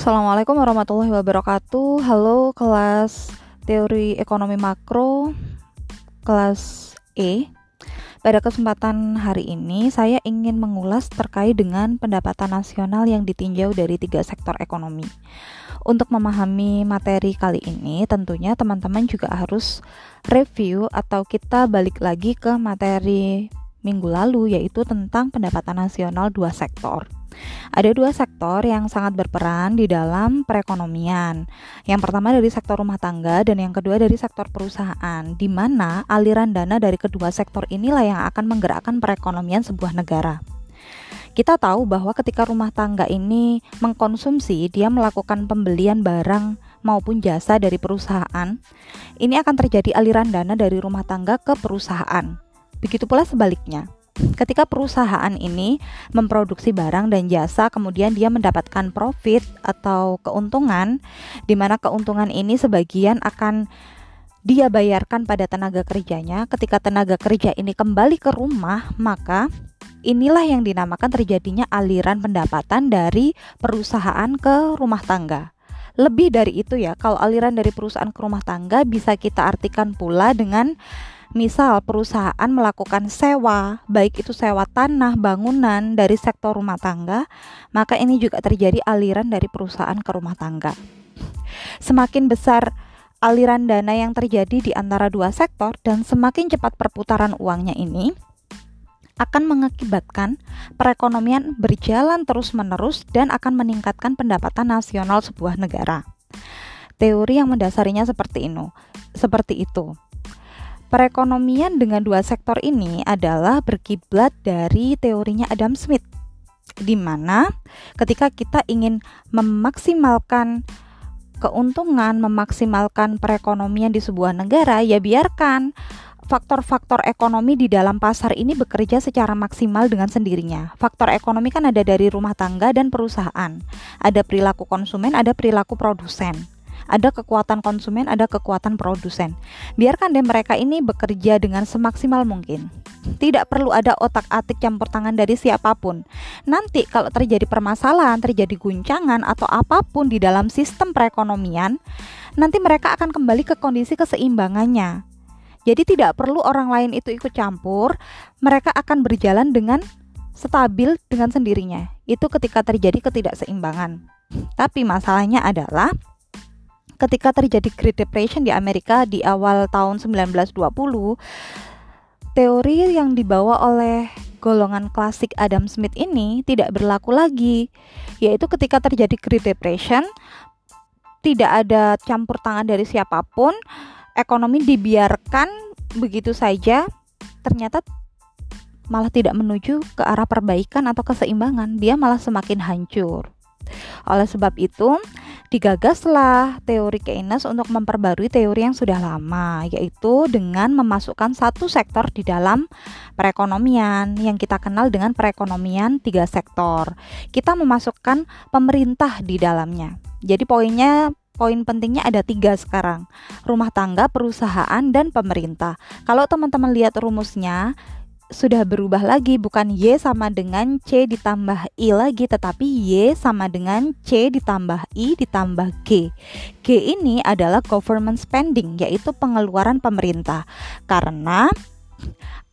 Assalamualaikum warahmatullahi wabarakatuh. Halo kelas teori ekonomi makro kelas E. Pada kesempatan hari ini saya ingin mengulas terkait dengan pendapatan nasional yang ditinjau dari tiga sektor ekonomi. Untuk memahami materi kali ini, tentunya teman-teman juga harus review atau kita balik lagi ke materi minggu lalu yaitu tentang pendapatan nasional dua sektor. Ada dua sektor yang sangat berperan di dalam perekonomian. Yang pertama dari sektor rumah tangga dan yang kedua dari sektor perusahaan, di mana aliran dana dari kedua sektor inilah yang akan menggerakkan perekonomian sebuah negara. Kita tahu bahwa ketika rumah tangga ini mengkonsumsi, dia melakukan pembelian barang maupun jasa dari perusahaan, ini akan terjadi aliran dana dari rumah tangga ke perusahaan. Begitu pula sebaliknya ketika perusahaan ini memproduksi barang dan jasa kemudian dia mendapatkan profit atau keuntungan di mana keuntungan ini sebagian akan dia bayarkan pada tenaga kerjanya. Ketika tenaga kerja ini kembali ke rumah maka inilah yang dinamakan terjadinya aliran pendapatan dari perusahaan ke rumah tangga. Lebih dari itu ya kalau aliran dari perusahaan ke rumah tangga bisa kita artikan pula dengan Misal perusahaan melakukan sewa, baik itu sewa tanah, bangunan dari sektor rumah tangga, maka ini juga terjadi aliran dari perusahaan ke rumah tangga. Semakin besar aliran dana yang terjadi di antara dua sektor dan semakin cepat perputaran uangnya ini akan mengakibatkan perekonomian berjalan terus-menerus dan akan meningkatkan pendapatan nasional sebuah negara. Teori yang mendasarinya seperti ini, seperti itu. Perekonomian dengan dua sektor ini adalah berkiblat dari teorinya Adam Smith, di mana ketika kita ingin memaksimalkan keuntungan, memaksimalkan perekonomian di sebuah negara, ya biarkan faktor-faktor ekonomi di dalam pasar ini bekerja secara maksimal dengan sendirinya. Faktor ekonomi kan ada dari rumah tangga dan perusahaan. Ada perilaku konsumen, ada perilaku produsen ada kekuatan konsumen, ada kekuatan produsen. Biarkan deh mereka ini bekerja dengan semaksimal mungkin. Tidak perlu ada otak-atik campur tangan dari siapa pun. Nanti kalau terjadi permasalahan, terjadi guncangan atau apa pun di dalam sistem perekonomian, nanti mereka akan kembali ke kondisi keseimbangannya. Jadi tidak perlu orang lain itu ikut campur, mereka akan berjalan dengan stabil dengan sendirinya. Itu ketika terjadi ketidakseimbangan. Tapi masalahnya adalah ketika terjadi Great Depression di Amerika di awal tahun 1920, teori yang dibawa oleh golongan klasik Adam Smith ini tidak berlaku lagi, yaitu ketika terjadi Great Depression, tidak ada campur tangan dari siapa pun, ekonomi dibiarkan begitu saja, ternyata malah tidak menuju ke arah perbaikan atau keseimbangan, dia malah semakin hancur. Oleh sebab itu, digagaslah teori Keynes untuk memperbarui teori yang sudah lama, yaitu dengan memasukkan satu sektor di dalam perekonomian yang kita kenal dengan perekonomian tiga sektor. Kita memasukkan pemerintah di dalamnya. Jadi poinnya poin pentingnya ada tiga sekarang rumah tangga, perusahaan, dan pemerintah. Kalau teman-teman lihat rumusnya, sudah berubah lagi bukan Y sama dengan C ditambah I lagi tetapi Y sama dengan C ditambah I ditambah G. G ini adalah government spending yaitu pengeluaran pemerintah karena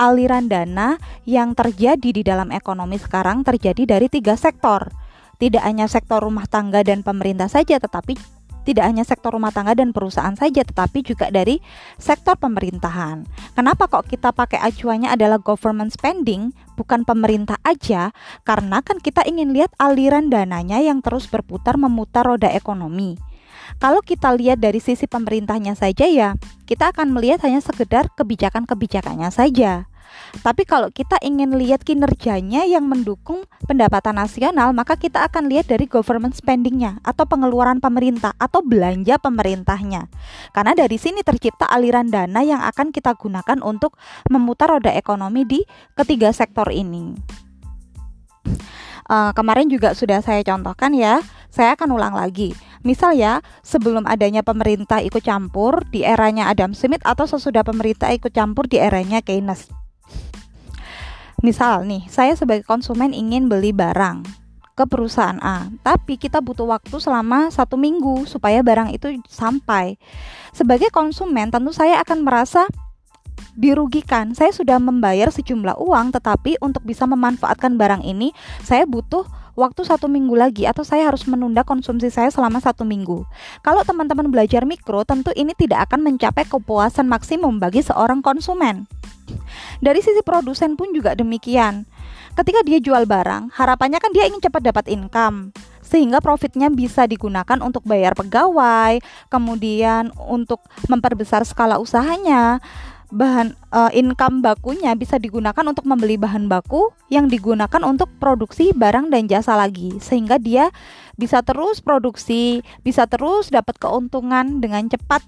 aliran dana yang terjadi di dalam ekonomi sekarang terjadi dari tiga sektor. Tidak hanya sektor rumah tangga dan pemerintah saja tetapi tidak hanya sektor rumah tangga dan perusahaan saja, tetapi juga dari sektor pemerintahan. Kenapa kok kita pakai acuannya adalah government spending, bukan pemerintah aja? Karena kan kita ingin lihat aliran dananya yang terus berputar memutar roda ekonomi. Kalau kita lihat dari sisi pemerintahnya saja ya, kita akan melihat hanya sekedar kebijakan-kebijakannya saja. Tapi kalau kita ingin lihat kinerjanya yang mendukung pendapatan nasional, maka kita akan lihat dari government spendingnya atau pengeluaran pemerintah atau belanja pemerintahnya. Karena dari sini tercipta aliran dana yang akan kita gunakan untuk memutar roda ekonomi di ketiga sektor ini. Uh, kemarin juga sudah saya contohkan ya, saya akan ulang lagi. Misal ya, sebelum adanya pemerintah ikut campur di eranya Adam Smith atau sesudah pemerintah ikut campur di eranya Keynes. Misal nih, saya sebagai konsumen ingin beli barang. ke perusahaan A, tapi kita butuh waktu selama satu minggu supaya barang itu sampai. Sebagai konsumen, tentu saya akan merasa dirugikan. Saya sudah membayar sejumlah uang, tetapi untuk bisa memanfaatkan barang ini, saya butuh waktu satu minggu lagi atau saya harus menunda konsumsi saya selama satu minggu. Kalau teman-teman belajar mikro, tentu ini tidak akan mencapai kepuasan maksimum bagi seorang konsumen. Dari sisi produsen pun juga demikian. Ketika dia jual barang, harapannya kan dia ingin cepat dapat income sehingga profitnya bisa digunakan untuk bayar pegawai, kemudian untuk memperbesar skala usahanya, bahan uh, income bakunya bisa digunakan untuk membeli bahan baku yang digunakan untuk produksi barang dan jasa lagi sehingga dia bisa terus produksi, bisa terus dapat keuntungan dengan cepat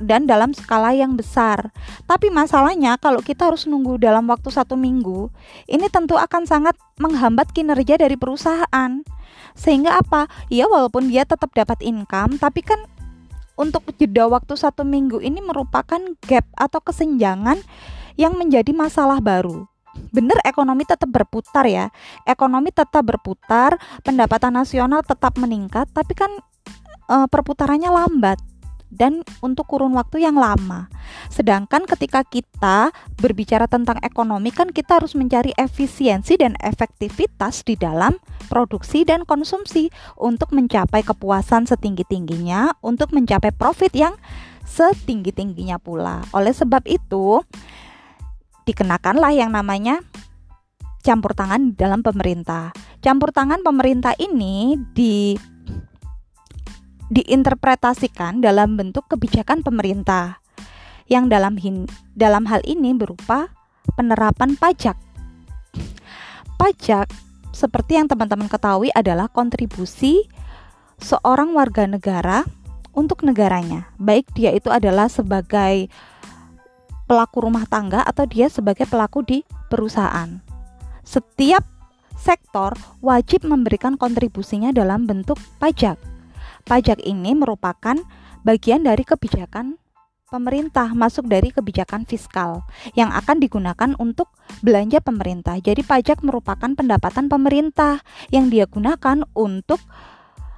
dan dalam skala yang besar. Tapi masalahnya kalau kita harus nunggu dalam waktu satu minggu, ini tentu akan sangat menghambat kinerja dari perusahaan. Sehingga apa? Ya walaupun dia tetap dapat income, tapi kan untuk jeda waktu satu minggu ini merupakan gap atau kesenjangan yang menjadi masalah baru. Benar ekonomi tetap berputar ya, ekonomi tetap berputar, pendapatan nasional tetap meningkat, tapi kan e, perputarannya lambat dan untuk kurun waktu yang lama. Sedangkan ketika kita berbicara tentang ekonomi kan kita harus mencari efisiensi dan efektivitas di dalam produksi dan konsumsi untuk mencapai kepuasan setinggi-tingginya, untuk mencapai profit yang setinggi-tingginya pula. Oleh sebab itu, dikenakanlah yang namanya campur tangan dalam pemerintah. Campur tangan pemerintah ini di diinterpretasikan dalam bentuk kebijakan pemerintah yang dalam hin, dalam hal ini berupa penerapan pajak. Pajak seperti yang teman-teman ketahui adalah kontribusi seorang warga negara untuk negaranya, baik dia itu adalah sebagai pelaku rumah tangga atau dia sebagai pelaku di perusahaan. Setiap sektor wajib memberikan kontribusinya dalam bentuk pajak. Pajak ini merupakan bagian dari kebijakan pemerintah, masuk dari kebijakan fiskal yang akan digunakan untuk belanja pemerintah. Jadi pajak merupakan pendapatan pemerintah yang dia gunakan untuk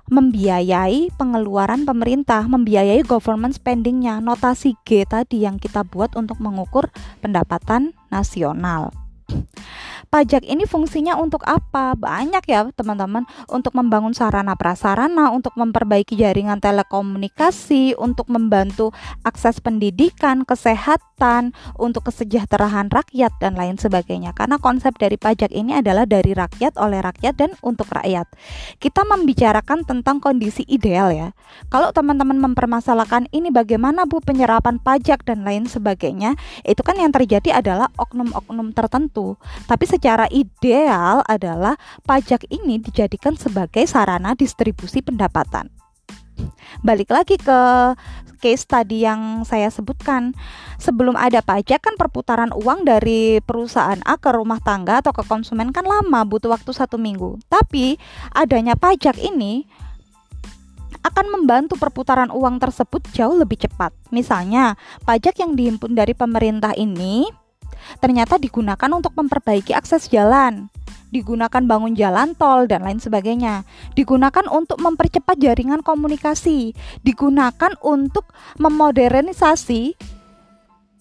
membiayai pengeluaran pemerintah, membiayai government spendingnya, notasi G tadi yang kita buat untuk mengukur pendapatan nasional pajak ini fungsinya untuk apa? Banyak ya teman-teman, untuk membangun sarana prasarana, untuk memperbaiki jaringan telekomunikasi, untuk membantu akses pendidikan, kesehatan, untuk kesejahteraan rakyat dan lain sebagainya. Karena konsep dari pajak ini adalah dari rakyat oleh rakyat dan untuk rakyat. Kita membicarakan tentang kondisi ideal ya. Kalau teman-teman mempermasalahkan ini bagaimana Bu penyerapan pajak dan lain sebagainya, itu kan yang terjadi adalah oknum-oknum tertentu. Tapi secara ideal adalah pajak ini dijadikan sebagai sarana distribusi pendapatan. Balik lagi ke case tadi yang saya sebutkan. Sebelum ada pajak kan perputaran uang dari perusahaan A ke rumah tangga atau ke konsumen kan lama, butuh waktu satu minggu. Tapi adanya pajak ini akan membantu perputaran uang tersebut jauh lebih cepat. Misalnya, pajak yang dihimpun dari pemerintah ini ternyata digunakan untuk memperbaiki akses jalan, digunakan bangun jalan tol dan lain sebagainya, digunakan untuk mempercepat jaringan komunikasi, digunakan untuk memodernisasi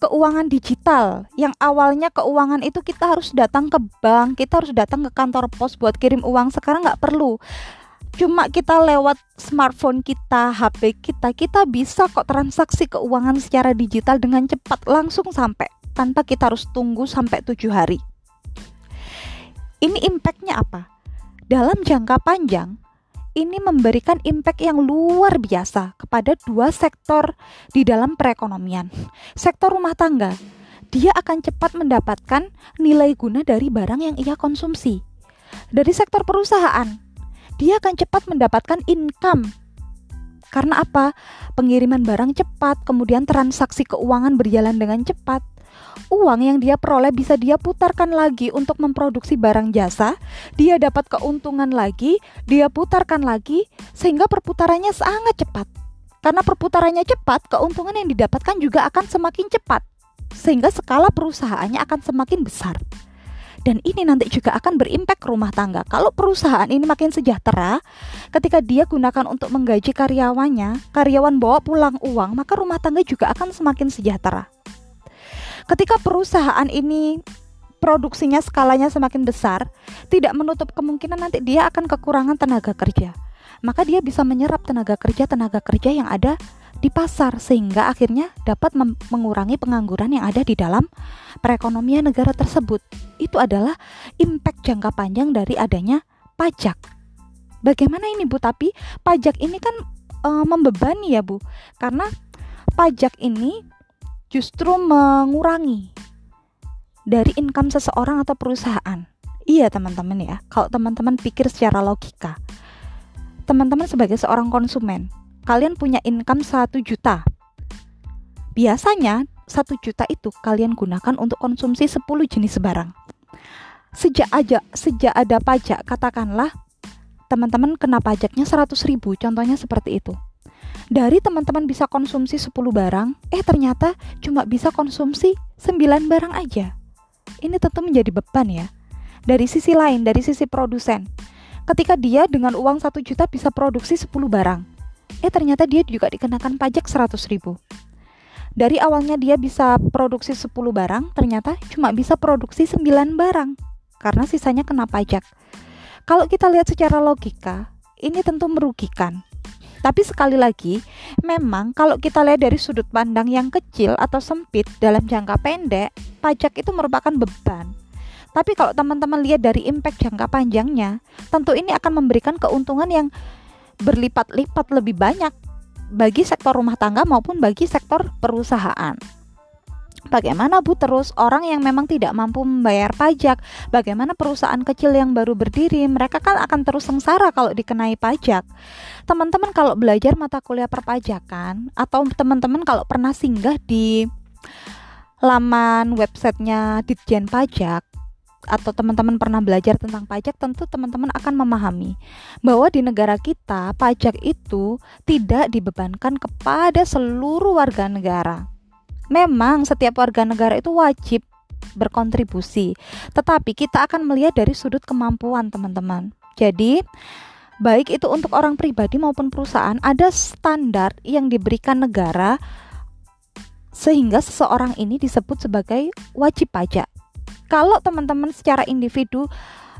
keuangan digital yang awalnya keuangan itu kita harus datang ke bank, kita harus datang ke kantor pos buat kirim uang. Sekarang nggak perlu. Cuma kita lewat smartphone kita, HP kita, kita bisa kok transaksi keuangan secara digital dengan cepat langsung sampai tanpa kita harus tunggu sampai tujuh hari. Ini impactnya apa? Dalam jangka panjang, ini memberikan impact yang luar biasa kepada dua sektor di dalam perekonomian. Sektor rumah tangga, dia akan cepat mendapatkan nilai guna dari barang yang ia konsumsi. Dari sektor perusahaan, dia akan cepat mendapatkan income. Karena apa? Pengiriman barang cepat, kemudian transaksi keuangan berjalan dengan cepat uang yang dia peroleh bisa dia putarkan lagi untuk memproduksi barang jasa, dia dapat keuntungan lagi, dia putarkan lagi sehingga perputarannya sangat cepat. Karena perputarannya cepat, keuntungan yang didapatkan juga akan semakin cepat sehingga skala perusahaannya akan semakin besar. dan ini nanti juga akan berimpact rumah tangga. Kalau perusahaan ini makin sejahtera, ketika dia gunakan untuk menggaji karyawannya, karyawan bawa pulang uang, maka rumah tangga juga akan semakin sejahtera. Ketika perusahaan ini produksinya skalanya semakin besar, tidak menutup kemungkinan nanti dia akan kekurangan tenaga kerja. Maka dia bisa menyerap tenaga kerja tenaga kerja yang ada di pasar sehingga akhirnya dapat mengurangi pengangguran yang ada di dalam perekonomian negara tersebut. Itu adalah impact jangka panjang dari adanya pajak. Bagaimana ini Bu? Tapi pajak ini kan e, membebani ya Bu. Karena pajak ini justru mengurangi dari income seseorang atau perusahaan. Iya teman-teman ya, kalau teman-teman pikir secara logika. Teman-teman sebagai seorang konsumen, kalian punya income 1 juta. Biasanya 1 juta itu kalian gunakan untuk konsumsi 10 jenis barang. Sejak aja sejak ada pajak, katakanlah teman-teman kena pajaknya 100 ribu, contohnya seperti itu. Dari teman-teman bisa konsumsi 10 barang, eh ternyata cuma bisa konsumsi 9 barang aja. Ini tentu menjadi beban ya. Dari sisi lain, dari sisi produsen, ketika dia dengan uang 1 juta bisa produksi 10 barang, eh ternyata dia juga dikenakan pajak 100 ribu. Dari awalnya dia bisa produksi 10 barang, ternyata cuma bisa produksi 9 barang karena sisanya kena pajak. Kalau kita lihat secara logika, ini tentu merugikan. Tapi sekali lagi, memang kalau kita lihat dari sudut pandang yang kecil atau sempit dalam jangka pendek, pajak itu merupakan beban. Tapi kalau teman-teman lihat dari impact jangka panjangnya, tentu ini akan memberikan keuntungan yang berlipat-lipat lebih banyak bagi sektor rumah tangga maupun bagi sektor perusahaan. Bagaimana Bu terus orang yang memang tidak mampu membayar pajak? Bagaimana perusahaan kecil yang baru berdiri? Mereka kan akan terus sengsara kalau dikenai pajak. Teman-teman kalau belajar mata kuliah perpajakan atau teman-teman kalau pernah singgah di laman websitenya Ditjen Pajak atau teman-teman pernah belajar tentang pajak, tentu teman-teman akan memahami bahwa di negara kita pajak itu tidak dibebankan kepada seluruh warga negara. Memang setiap warga negara itu wajib berkontribusi, tetapi kita akan melihat dari sudut kemampuan teman-teman. Jadi, baik itu untuk orang pribadi maupun perusahaan ada standar yang diberikan negara sehingga seseorang ini disebut sebagai wajib pajak kalau teman-teman secara individu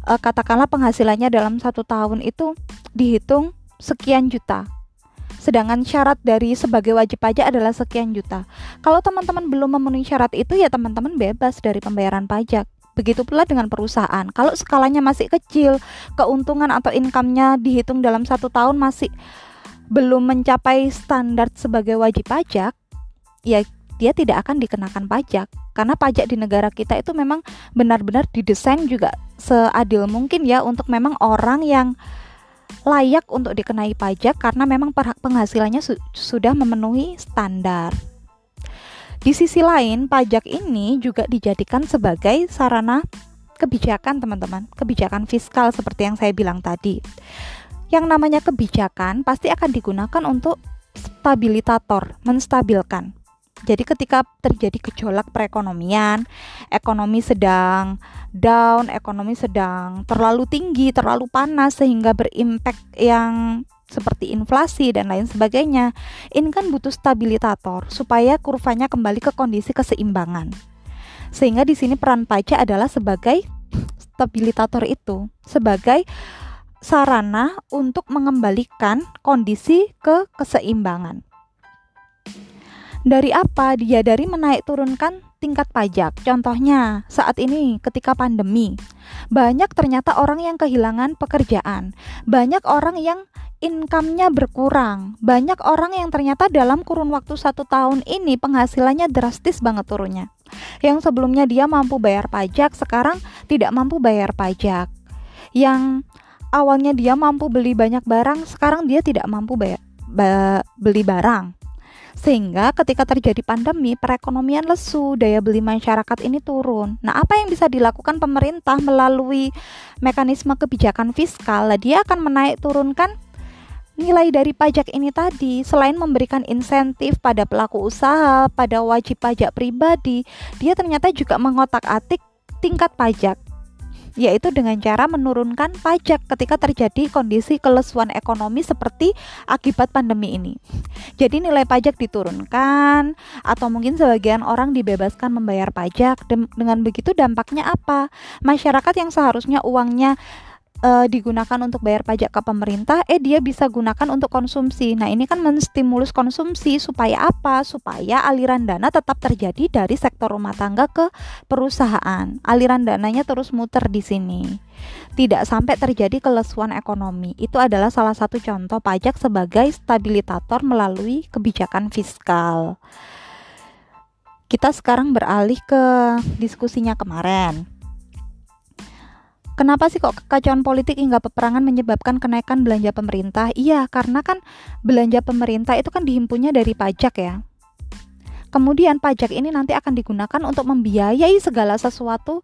uh, katakanlah penghasilannya dalam satu tahun itu dihitung sekian juta sedangkan syarat dari sebagai wajib pajak adalah sekian juta. Kalau teman-teman belum memenuhi syarat itu ya teman-teman bebas dari pembayaran pajak. Begitu pula dengan perusahaan. Kalau skalanya masih kecil, keuntungan atau income-nya dihitung dalam satu tahun masih belum mencapai standar sebagai wajib pajak, ya dia tidak akan dikenakan pajak karena pajak di negara kita itu memang benar-benar didesain juga seadil mungkin ya untuk memang orang yang layak untuk dikenai pajak karena memang penghasilannya su sudah memenuhi standar. Di sisi lain, pajak ini juga dijadikan sebagai sarana kebijakan, teman-teman, kebijakan fiskal seperti yang saya bilang tadi. Yang namanya kebijakan pasti akan digunakan untuk stabilitator, menstabilkan. Jadi ketika terjadi gejolak perekonomian, ekonomi sedang down, ekonomi sedang terlalu tinggi, terlalu panas sehingga berimpact yang seperti inflasi dan lain sebagainya. Ini kan butuh stabilitator supaya kurvanya kembali ke kondisi keseimbangan. Sehingga di sini peran pajak adalah sebagai stabilitator itu, sebagai sarana untuk mengembalikan kondisi ke keseimbangan. Dari apa? Dia dari menaik turunkan tingkat pajak. Contohnya, saat ini ketika pandemi, banyak ternyata orang yang kehilangan pekerjaan. Banyak orang yang income-nya berkurang. Banyak orang yang ternyata dalam kurun waktu satu tahun ini penghasilannya drastis banget turunnya. Yang sebelumnya dia mampu bayar pajak, sekarang tidak mampu bayar pajak. Yang awalnya dia mampu beli banyak barang, sekarang dia tidak mampu bayar, ba beli barang sehingga ketika terjadi pandemi, perekonomian lesu, daya beli masyarakat ini turun. Nah, apa yang bisa dilakukan pemerintah melalui mekanisme kebijakan fiskal? Dia akan menaik turunkan nilai dari pajak ini tadi selain memberikan insentif pada pelaku usaha, pada wajib pajak pribadi, dia ternyata juga mengotak-atik tingkat pajak yaitu dengan cara menurunkan pajak ketika terjadi kondisi kelesuan ekonomi seperti akibat pandemi ini. Jadi nilai pajak diturunkan atau mungkin sebagian orang dibebaskan membayar pajak. Dengan begitu dampaknya apa? Masyarakat yang seharusnya uangnya uh, digunakan untuk bayar pajak ke pemerintah, eh dia bisa gunakan untuk konsumsi. Nah, ini kan menstimulus konsumsi supaya apa? Supaya aliran dana tetap terjadi dari sektor rumah tangga ke perusahaan. Aliran dananya terus muter di sini. Tidak sampai terjadi kelesuan ekonomi. Itu adalah salah satu contoh pajak sebagai stabilitator melalui kebijakan fiskal. Kita sekarang beralih ke diskusinya kemarin Kenapa sih kok kekacauan politik hingga peperangan menyebabkan kenaikan belanja pemerintah? Iya, karena kan belanja pemerintah itu kan dihimpunnya dari pajak ya. Kemudian pajak ini nanti akan digunakan untuk membiayai segala sesuatu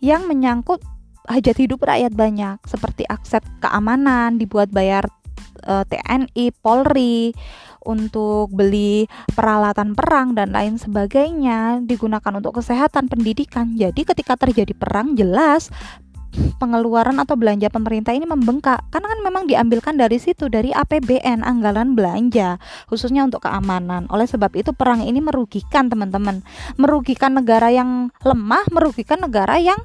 yang menyangkut hajat hidup rakyat banyak, seperti akses keamanan, dibuat bayar e, TNI, Polri, untuk beli peralatan perang dan lain sebagainya digunakan untuk kesehatan pendidikan. Jadi ketika terjadi perang jelas pengeluaran atau belanja pemerintah ini membengkak karena kan memang diambilkan dari situ dari APBN anggaran belanja khususnya untuk keamanan. Oleh sebab itu perang ini merugikan teman-teman, merugikan negara yang lemah, merugikan negara yang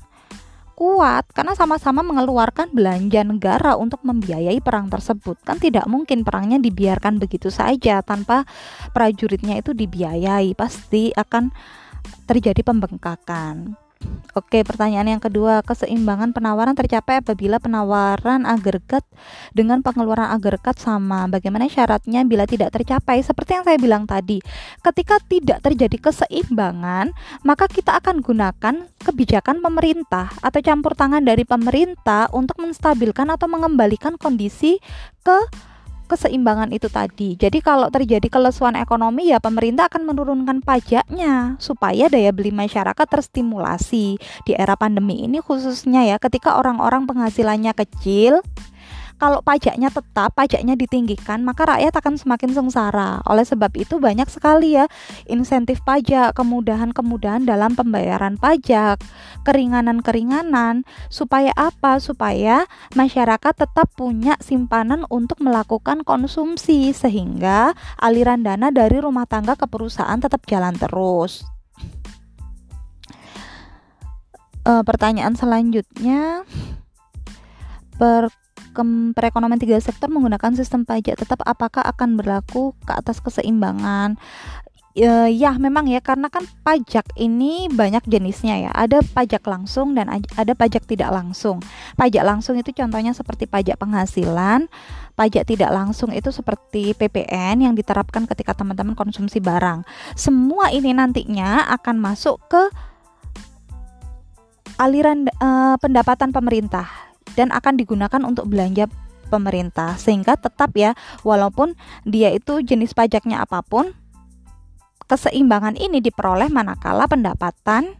kuat karena sama-sama mengeluarkan belanja negara untuk membiayai perang tersebut. Kan tidak mungkin perangnya dibiarkan begitu saja tanpa prajuritnya itu dibiayai, pasti akan terjadi pembengkakan. Oke, pertanyaan yang kedua, keseimbangan penawaran tercapai apabila penawaran agregat dengan pengeluaran agregat sama. Bagaimana syaratnya bila tidak tercapai? Seperti yang saya bilang tadi, ketika tidak terjadi keseimbangan, maka kita akan gunakan kebijakan pemerintah atau campur tangan dari pemerintah untuk menstabilkan atau mengembalikan kondisi ke keseimbangan itu tadi. Jadi kalau terjadi kelesuan ekonomi ya pemerintah akan menurunkan pajaknya supaya daya beli masyarakat terstimulasi. Di era pandemi ini khususnya ya ketika orang-orang penghasilannya kecil kalau pajaknya tetap, pajaknya ditinggikan, maka rakyat akan semakin sengsara. Oleh sebab itu banyak sekali ya insentif pajak, kemudahan-kemudahan dalam pembayaran pajak, keringanan-keringanan supaya apa? Supaya masyarakat tetap punya simpanan untuk melakukan konsumsi sehingga aliran dana dari rumah tangga ke perusahaan tetap jalan terus. E, pertanyaan selanjutnya per perekonomian tiga sektor menggunakan sistem pajak tetap apakah akan berlaku ke atas keseimbangan? E, ya memang ya karena kan pajak ini banyak jenisnya ya. Ada pajak langsung dan ada pajak tidak langsung. Pajak langsung itu contohnya seperti pajak penghasilan pajak tidak langsung itu seperti PPN yang diterapkan ketika teman-teman konsumsi barang. Semua ini nantinya akan masuk ke aliran uh, pendapatan pemerintah dan akan digunakan untuk belanja pemerintah sehingga tetap ya walaupun dia itu jenis pajaknya apa pun keseimbangan ini diperoleh manakala pendapatan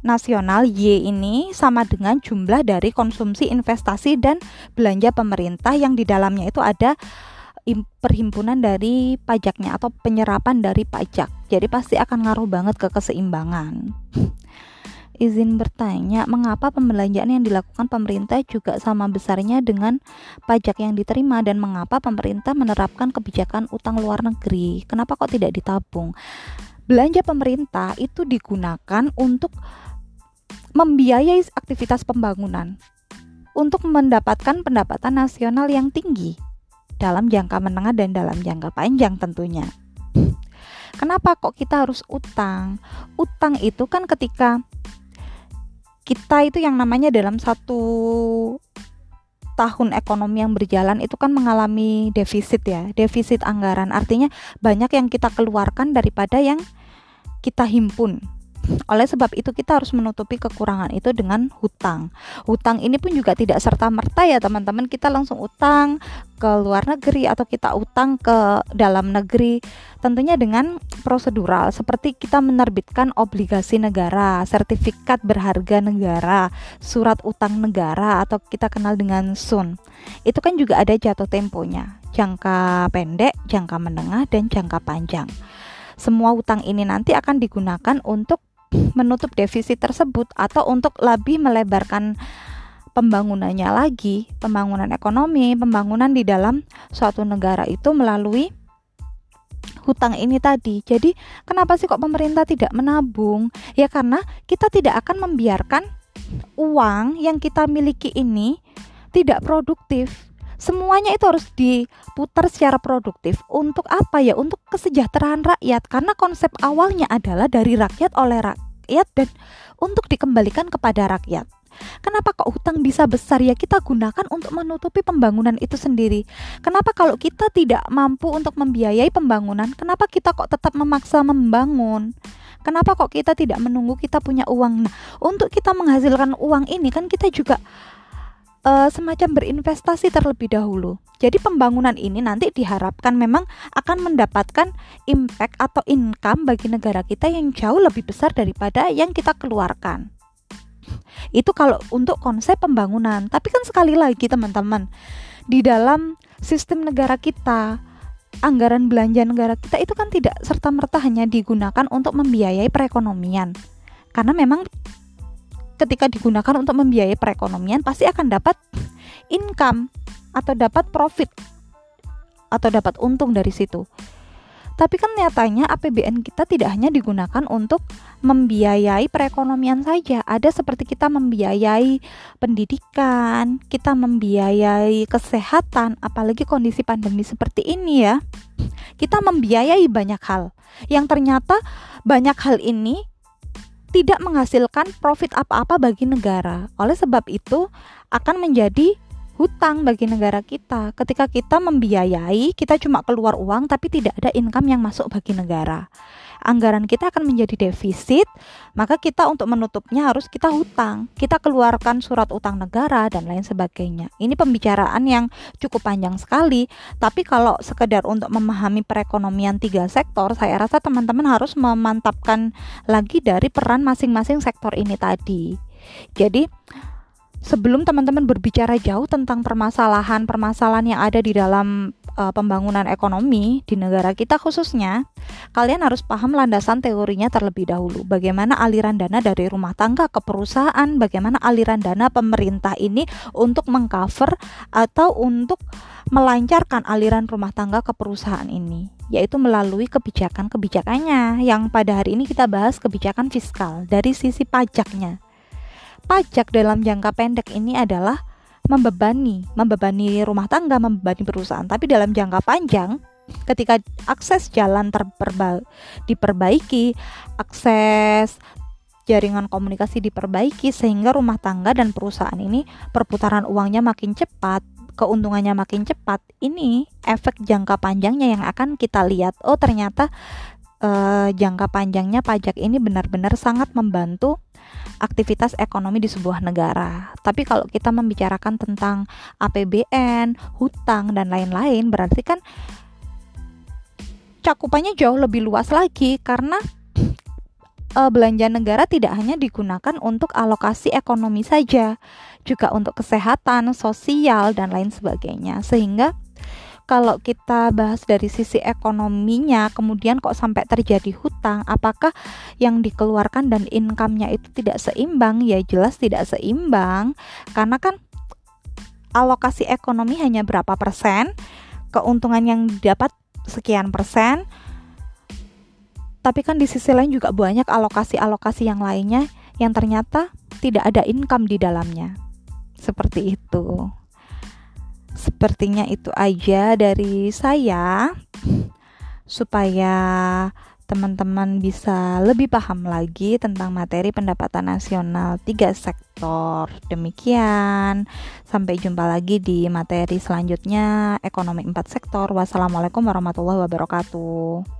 nasional Y ini sama dengan jumlah dari konsumsi investasi dan belanja pemerintah yang di dalamnya itu ada perhimpunan dari pajaknya atau penyerapan dari pajak. Jadi pasti akan ngaruh banget ke keseimbangan izin bertanya, mengapa pembelanjaan yang dilakukan pemerintah juga sama besarnya dengan pajak yang diterima dan mengapa pemerintah menerapkan kebijakan utang luar negeri? Kenapa kok tidak ditabung? Belanja pemerintah itu digunakan untuk membiayai aktivitas pembangunan untuk mendapatkan pendapatan nasional yang tinggi dalam jangka menengah dan dalam jangka panjang tentunya. Kenapa kok kita harus utang? Utang itu kan ketika kita itu yang namanya dalam satu tahun ekonomi yang berjalan itu kan mengalami defisit ya, defisit anggaran. Artinya banyak yang kita keluarkan daripada yang kita himpun oleh sebab itu kita harus menutupi kekurangan itu dengan hutang. Hutang ini pun juga tidak serta merta ya teman-teman kita langsung utang ke luar negeri atau kita utang ke dalam negeri. Tentunya dengan prosedural seperti kita menerbitkan obligasi negara, sertifikat berharga negara, surat utang negara atau kita kenal dengan SUN. Itu kan juga ada jatuh temponya, jangka pendek, jangka menengah dan jangka panjang semua utang ini nanti akan digunakan untuk menutup defisit tersebut atau untuk lebih melebarkan pembangunannya lagi, pembangunan ekonomi, pembangunan di dalam suatu negara itu melalui hutang ini tadi. Jadi, kenapa sih kok pemerintah tidak menabung? Ya karena kita tidak akan membiarkan uang yang kita miliki ini tidak produktif. Semuanya itu harus diputar secara produktif. Untuk apa ya? Untuk kesejahteraan rakyat. Karena konsep awalnya adalah dari rakyat oleh rakyat dan untuk dikembalikan kepada rakyat. Kenapa kok hutang bisa besar ya kita gunakan untuk menutupi pembangunan itu sendiri? Kenapa kalau kita tidak mampu untuk membiayai pembangunan, kenapa kita kok tetap memaksa membangun? Kenapa kok kita tidak menunggu kita punya uang? Nah, untuk kita menghasilkan uang ini kan kita juga uh, semacam berinvestasi terlebih dahulu. Jadi pembangunan ini nanti diharapkan memang akan mendapatkan impact atau income bagi negara kita yang jauh lebih besar daripada yang kita keluarkan. Itu kalau untuk konsep pembangunan. Tapi kan sekali lagi teman-teman, di dalam sistem negara kita, anggaran belanja negara kita itu kan tidak serta-merta hanya digunakan untuk membiayai perekonomian. Karena memang ketika digunakan untuk membiayai perekonomian pasti akan dapat income atau dapat profit atau dapat untung dari situ. Tapi kan nyatanya APBN kita tidak hanya digunakan untuk membiayai perekonomian saja. Ada seperti kita membiayai pendidikan, kita membiayai kesehatan, apalagi kondisi pandemi seperti ini ya. Kita membiayai banyak hal yang ternyata banyak hal ini tidak menghasilkan profit apa-apa bagi negara. Oleh sebab itu, akan menjadi hutang bagi negara kita. Ketika kita membiayai, kita cuma keluar uang tapi tidak ada income yang masuk bagi negara anggaran kita akan menjadi defisit, maka kita untuk menutupnya harus kita hutang. Kita keluarkan surat utang negara dan lain sebagainya. Ini pembicaraan yang cukup panjang sekali, tapi kalau sekedar untuk memahami perekonomian tiga sektor, saya rasa teman-teman harus memantapkan lagi dari peran masing-masing sektor ini tadi. Jadi, sebelum teman-teman berbicara jauh tentang permasalahan-permasalahan yang ada di dalam uh, pembangunan ekonomi di negara kita khususnya, kalian harus paham landasan teorinya terlebih dahulu. Bagaimana aliran dana dari rumah tangga ke perusahaan, bagaimana aliran dana pemerintah ini untuk mengcover atau untuk melancarkan aliran rumah tangga ke perusahaan ini yaitu melalui kebijakan-kebijakannya yang pada hari ini kita bahas kebijakan fiskal dari sisi pajaknya pajak dalam jangka pendek ini adalah membebani, membebani rumah tangga, membebani perusahaan. Tapi dalam jangka panjang, ketika akses jalan terperba diperbaiki, akses jaringan komunikasi diperbaiki sehingga rumah tangga dan perusahaan ini perputaran uangnya makin cepat, keuntungannya makin cepat. Ini efek jangka panjangnya yang akan kita lihat. Oh, ternyata uh, jangka panjangnya pajak ini benar-benar sangat membantu aktivitas ekonomi di sebuah negara. Tapi kalau kita membicarakan tentang APBN, hutang dan lain-lain, berarti kan cakupannya jauh lebih luas lagi karena e, belanja negara tidak hanya digunakan untuk alokasi ekonomi saja, juga untuk kesehatan, sosial dan lain sebagainya. Sehingga kalau kita bahas dari sisi ekonominya, kemudian kok sampai terjadi hutang, apakah yang dikeluarkan dan income-nya itu tidak seimbang? Ya jelas tidak seimbang, karena kan alokasi ekonomi hanya berapa persen, keuntungan yang didapat sekian persen, tapi kan di sisi lain juga banyak alokasi-alokasi yang lainnya yang ternyata tidak ada income di dalamnya. Seperti itu. Sepertinya itu aja dari saya supaya teman-teman bisa lebih paham lagi tentang materi pendapatan nasional tiga sektor. Demikian, sampai jumpa lagi di materi selanjutnya ekonomi empat sektor. Wassalamualaikum warahmatullahi wabarakatuh.